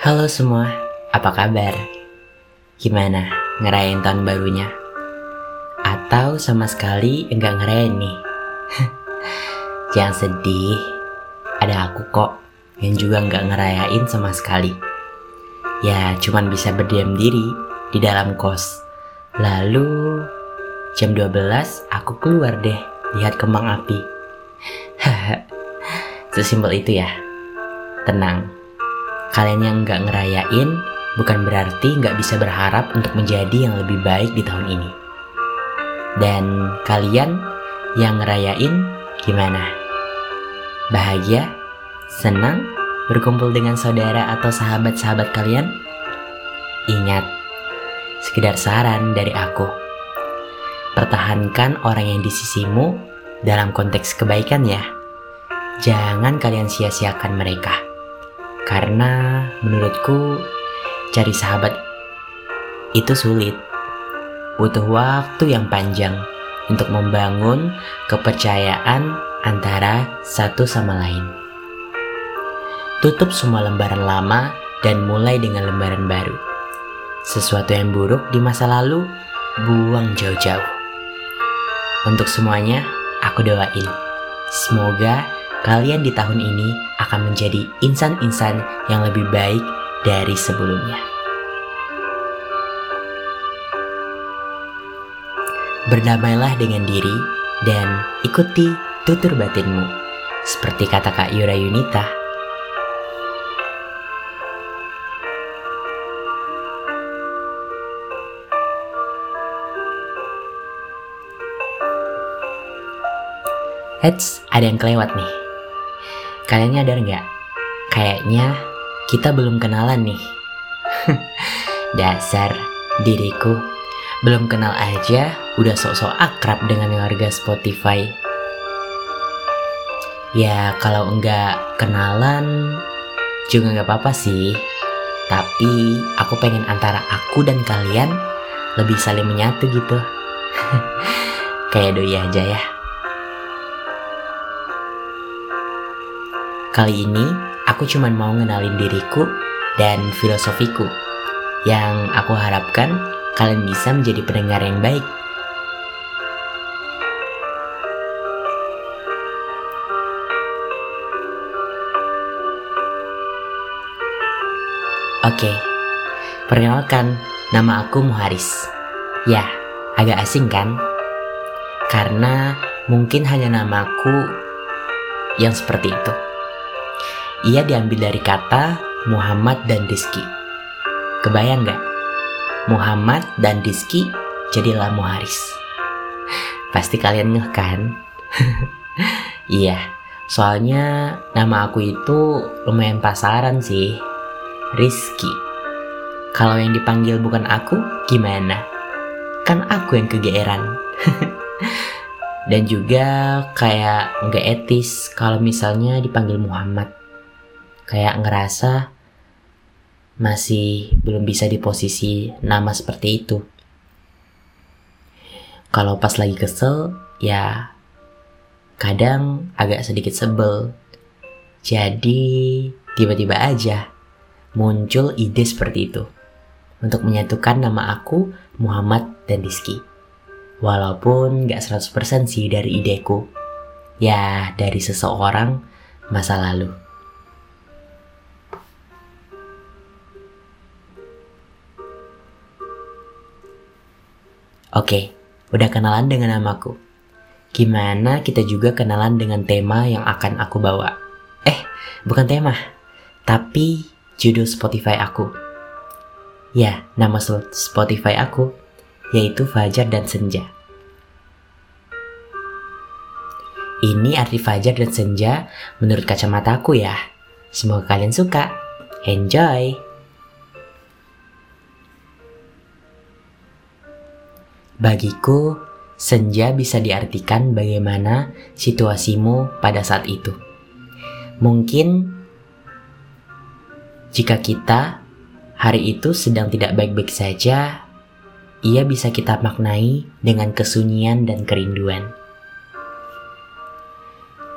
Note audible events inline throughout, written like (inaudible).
Halo semua, apa kabar? Gimana ngerayain tahun barunya? Atau sama sekali enggak ngerayain nih? (laughs) Jangan sedih, ada aku kok yang juga enggak ngerayain sama sekali. Ya cuman bisa berdiam diri di dalam kos. Lalu jam 12 aku keluar deh lihat kembang api. (laughs) Sesimpel itu ya. Tenang, kalian yang nggak ngerayain bukan berarti nggak bisa berharap untuk menjadi yang lebih baik di tahun ini. Dan kalian yang ngerayain gimana? Bahagia? Senang? Berkumpul dengan saudara atau sahabat-sahabat kalian? Ingat, sekedar saran dari aku. Pertahankan orang yang di sisimu dalam konteks kebaikan ya. Jangan kalian sia-siakan mereka. Karena menurutku cari sahabat itu sulit. Butuh waktu yang panjang untuk membangun kepercayaan antara satu sama lain. Tutup semua lembaran lama dan mulai dengan lembaran baru. Sesuatu yang buruk di masa lalu, buang jauh-jauh. Untuk semuanya, aku doain. Semoga kalian di tahun ini akan menjadi insan-insan yang lebih baik dari sebelumnya. Berdamailah dengan diri dan ikuti tutur batinmu. Seperti kata Kak Yura Yunita, Heads, ada yang kelewat nih. Kalian nyadar nggak? Kayaknya kita belum kenalan nih. (laughs) Dasar diriku belum kenal aja udah sok-sok akrab dengan warga Spotify. Ya kalau enggak kenalan juga nggak apa-apa sih. Tapi aku pengen antara aku dan kalian lebih saling menyatu gitu. (laughs) Kayak doi aja ya. Kali ini aku cuma mau ngenalin diriku dan filosofiku yang aku harapkan kalian bisa menjadi pendengar yang baik. Oke, perkenalkan nama aku Muharis. Ya, agak asing kan? Karena mungkin hanya namaku yang seperti itu. Ia diambil dari kata Muhammad dan Rizki. Kebayang gak? Muhammad dan Rizki jadilah Muharis. Pasti kalian ngeh kan? (laughs) iya, soalnya nama aku itu lumayan pasaran sih. Rizki. Kalau yang dipanggil bukan aku, gimana? Kan aku yang kegeeran. (laughs) Dan juga kayak nggak etis kalau misalnya dipanggil Muhammad kayak ngerasa masih belum bisa di posisi nama seperti itu. Kalau pas lagi kesel, ya kadang agak sedikit sebel. Jadi tiba-tiba aja muncul ide seperti itu untuk menyatukan nama aku Muhammad dan Rizky. Walaupun gak 100% sih dari ideku, ya dari seseorang masa lalu. Oke, udah kenalan dengan namaku. Gimana kita juga kenalan dengan tema yang akan aku bawa? Eh, bukan tema, tapi judul Spotify aku. Ya, nama Spotify aku yaitu Fajar dan Senja. Ini arti Fajar dan Senja menurut kacamataku ya. Semoga kalian suka. Enjoy! Bagiku, senja bisa diartikan bagaimana situasimu pada saat itu. Mungkin jika kita hari itu sedang tidak baik-baik saja, ia bisa kita maknai dengan kesunyian dan kerinduan.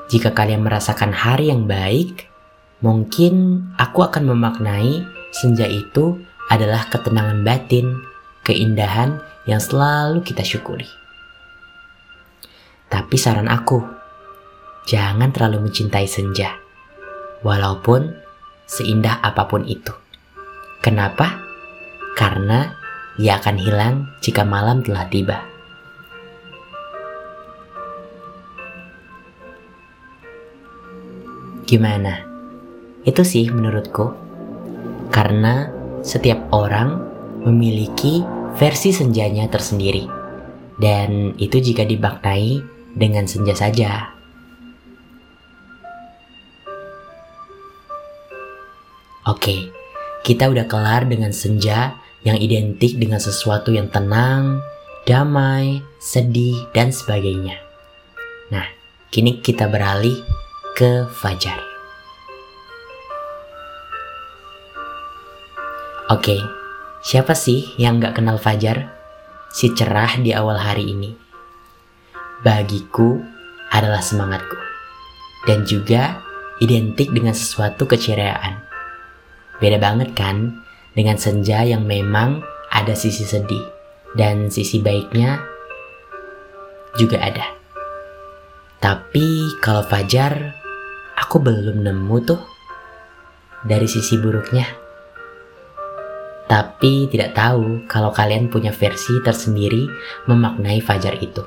Jika kalian merasakan hari yang baik, mungkin aku akan memaknai senja itu adalah ketenangan batin, keindahan yang selalu kita syukuri. Tapi saran aku, jangan terlalu mencintai senja, walaupun seindah apa pun itu. Kenapa? Karena ia akan hilang jika malam telah tiba. Gimana? Itu sih menurutku. Karena setiap orang memiliki versi senjanya tersendiri. Dan itu jika dibaknai dengan senja saja. Oke, kita udah kelar dengan senja yang identik dengan sesuatu yang tenang, damai, sedih, dan sebagainya. Nah, kini kita beralih ke Fajar. Oke, siapa sih yang gak kenal Fajar? Si cerah di awal hari ini. Bagiku adalah semangatku. Dan juga identik dengan sesuatu keceriaan. Beda banget kan dengan senja yang memang ada sisi sedih dan sisi baiknya juga ada. Tapi kalau Fajar aku belum nemu tuh dari sisi buruknya. Tapi tidak tahu kalau kalian punya versi tersendiri memaknai fajar itu.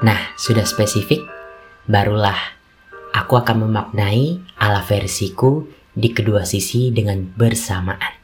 Nah, sudah spesifik, barulah aku akan memaknai ala versiku di kedua sisi dengan bersamaan.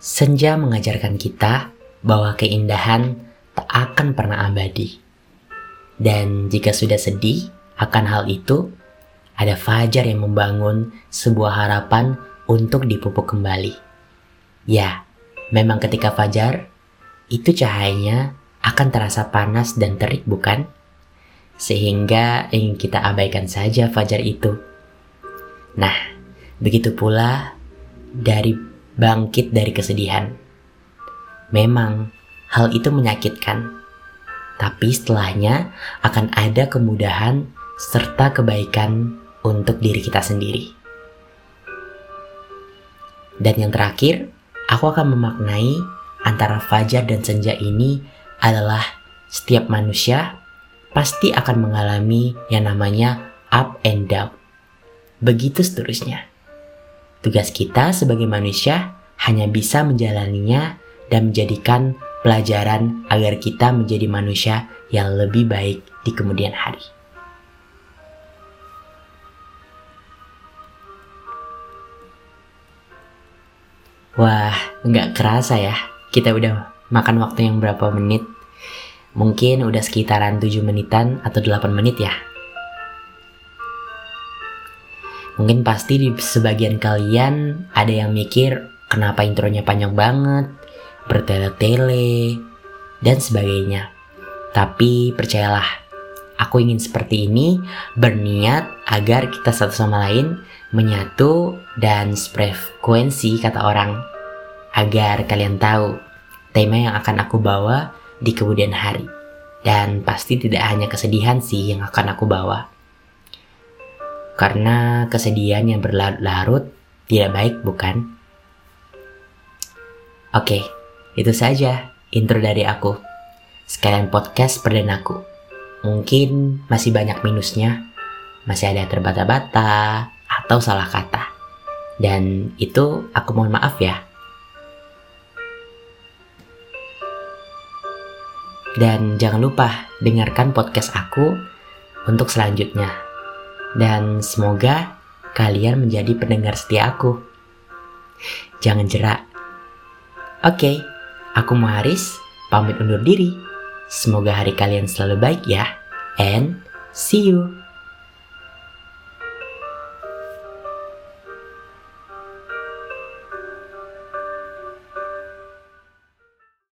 Senja mengajarkan kita bahwa keindahan tak akan pernah abadi. Dan jika sudah sedih akan hal itu, ada fajar yang membangun sebuah harapan untuk dipupuk kembali. Ya, memang ketika fajar, itu cahayanya akan terasa panas dan terik bukan? Sehingga ingin kita abaikan saja fajar itu. Nah, begitu pula dari bangkit dari kesedihan. Memang hal itu menyakitkan, tapi setelahnya akan ada kemudahan serta kebaikan untuk diri kita sendiri. Dan yang terakhir, aku akan memaknai antara fajar dan senja ini adalah setiap manusia pasti akan mengalami yang namanya up and down. Begitu seterusnya. Tugas kita sebagai manusia hanya bisa menjalaninya dan menjadikan pelajaran agar kita menjadi manusia yang lebih baik di kemudian hari. Wah, nggak kerasa ya, kita udah makan waktu yang berapa menit. Mungkin udah sekitaran 7 menitan atau 8 menit ya. Mungkin pasti di sebagian kalian ada yang mikir kenapa intronya panjang banget, bertele-tele, dan sebagainya. Tapi percayalah, aku ingin seperti ini berniat agar kita satu sama lain menyatu dan frekuensi kata orang agar kalian tahu tema yang akan aku bawa di kemudian hari. Dan pasti tidak hanya kesedihan sih yang akan aku bawa karena kesedihan yang berlarut-larut tidak baik, bukan? Oke, itu saja intro dari aku. Sekalian podcast perdanaku. Mungkin masih banyak minusnya, masih ada terbata-bata atau salah kata. Dan itu aku mohon maaf ya. Dan jangan lupa dengarkan podcast aku untuk selanjutnya dan semoga kalian menjadi pendengar setia aku. Jangan jerak. Oke, aku Muharis, pamit undur diri. Semoga hari kalian selalu baik ya. And see you.